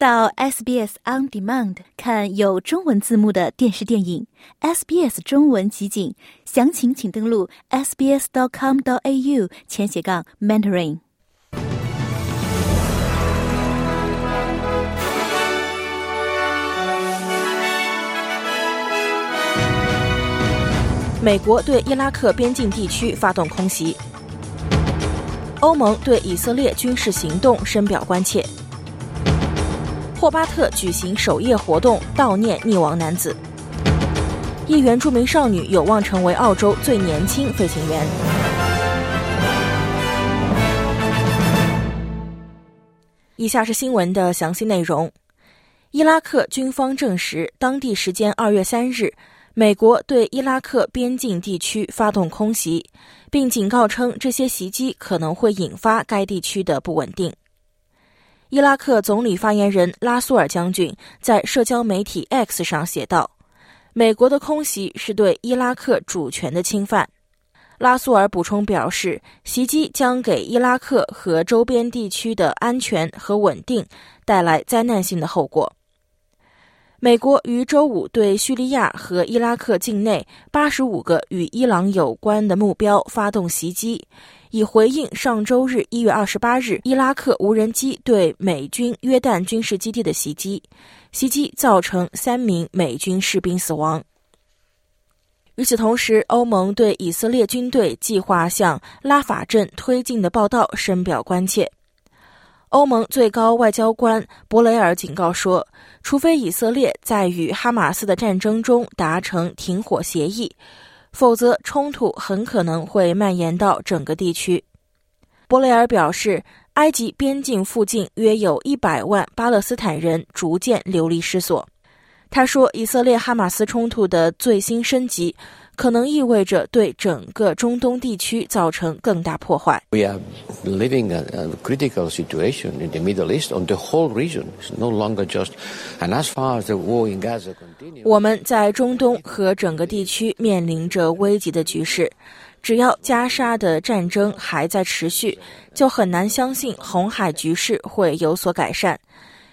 到 SBS On Demand 看有中文字幕的电视电影，SBS 中文集锦，详情请登录 sbs.com.au 前斜杠 mentoring。美国对伊拉克边境地区发动空袭。欧盟对以色列军事行动深表关切。霍巴特举行首夜活动悼念溺亡男子。一原住民少女有望成为澳洲最年轻飞行员。以下是新闻的详细内容。伊拉克军方证实，当地时间二月三日。美国对伊拉克边境地区发动空袭，并警告称这些袭击可能会引发该地区的不稳定。伊拉克总理发言人拉苏尔将军在社交媒体 X 上写道：“美国的空袭是对伊拉克主权的侵犯。”拉苏尔补充表示，袭击将给伊拉克和周边地区的安全和稳定带来灾难性的后果。美国于周五对叙利亚和伊拉克境内八十五个与伊朗有关的目标发动袭击，以回应上周日一月二十八日伊拉克无人机对美军约旦军事基地的袭击。袭击造成三名美军士兵死亡。与此同时，欧盟对以色列军队计划向拉法镇推进的报道深表关切。欧盟最高外交官博雷尔警告说，除非以色列在与哈马斯的战争中达成停火协议，否则冲突很可能会蔓延到整个地区。博雷尔表示，埃及边境附近约有一百万巴勒斯坦人逐渐流离失所。他说，以色列哈马斯冲突的最新升级。可能意味着对整个中东地区造成更大破坏。We are living a critical situation in the Middle East on the whole region. It's no longer just, and as far as the war in Gaza continues. 我们在中东和整个地区面临着危急的局势。只要加沙的战争还在持续，就很难相信红海局势会有所改善，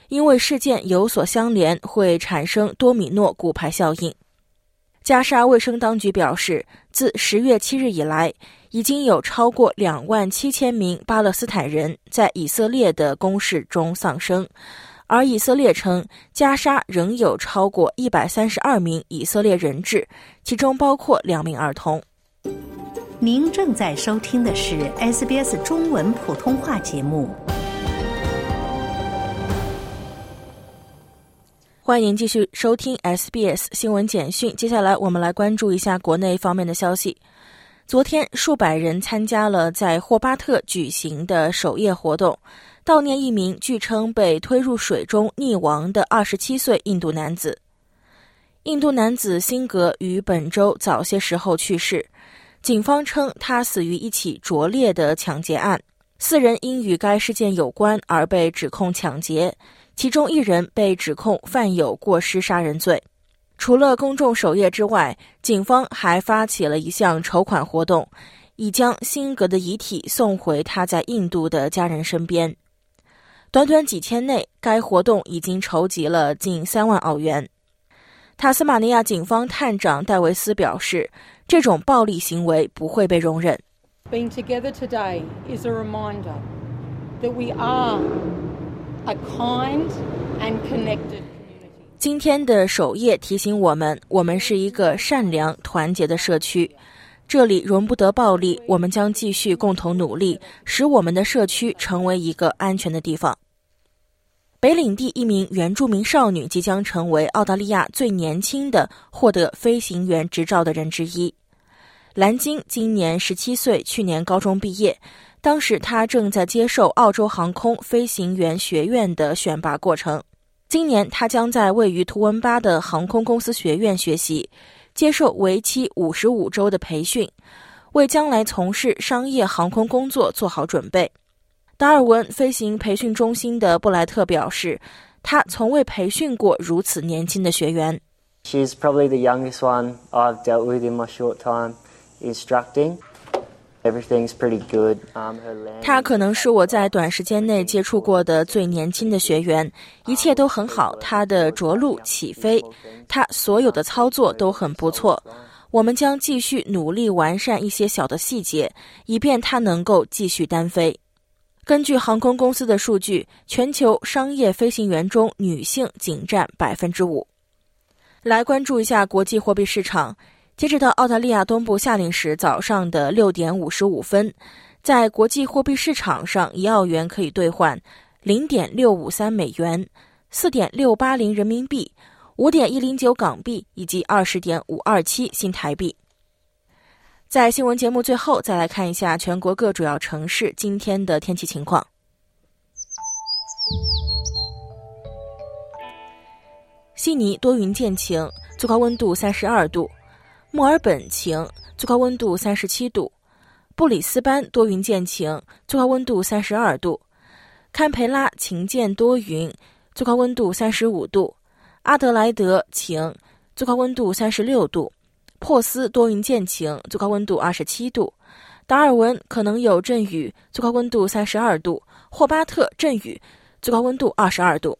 因为事件有所相连，会产生多米诺骨牌效应。加沙卫生当局表示，自十月七日以来，已经有超过两万七千名巴勒斯坦人在以色列的攻势中丧生，而以色列称，加沙仍有超过一百三十二名以色列人质，其中包括两名儿童。您正在收听的是 SBS 中文普通话节目。欢迎继续收听 SBS 新闻简讯。接下来，我们来关注一下国内方面的消息。昨天，数百人参加了在霍巴特举行的首夜活动，悼念一名据称被推入水中溺亡的27岁印度男子。印度男子辛格于本周早些时候去世，警方称他死于一起拙劣的抢劫案，四人因与该事件有关而被指控抢劫。其中一人被指控犯有过失杀人罪。除了公众守夜之外，警方还发起了一项筹款活动，以将辛格的遗体送回他在印度的家人身边。短短几天内，该活动已经筹集了近三万澳元。塔斯马尼亚警方探长戴维斯表示，这种暴力行为不会被容忍。Being together today is a reminder that we are. A kind and connected 今天的首页提醒我们，我们是一个善良、团结的社区，这里容不得暴力。我们将继续共同努力，使我们的社区成为一个安全的地方。北领地一名原住民少女即将成为澳大利亚最年轻的获得飞行员执照的人之一。蓝鲸今年十七岁，去年高中毕业。当时他正在接受澳洲航空飞行员学院的选拔过程。今年他将在位于图文巴的航空公司学院学习，接受为期五十五周的培训，为将来从事商业航空工作做好准备。达尔文飞行培训中心的布莱特表示，他从未培训过如此年轻的学员。She's probably the youngest one I've dealt with in my short time instructing. 他可能是我在短时间内接触过的最年轻的学员，一切都很好。他的着陆、起飞，他所有的操作都很不错。我们将继续努力完善一些小的细节，以便他能够继续单飞。根据航空公司的数据，全球商业飞行员中女性仅占百分之五。来关注一下国际货币市场。截止到澳大利亚东部夏令时早上的六点五十五分，在国际货币市场上，一澳元可以兑换零点六五三美元、四点六八零人民币、五点一零九港币以及二十点五二七新台币。在新闻节目最后，再来看一下全国各主要城市今天的天气情况。悉尼多云见晴，最高温度三十二度。墨尔本晴，最高温度三十七度；布里斯班多云见晴，最高温度三十二度；堪培拉晴间多云，最高温度三十五度；阿德莱德晴，最高温度三十六度；珀斯多云见晴，最高温度二十七度；达尔文可能有阵雨，最高温度三十二度；霍巴特阵雨，最高温度二十二度。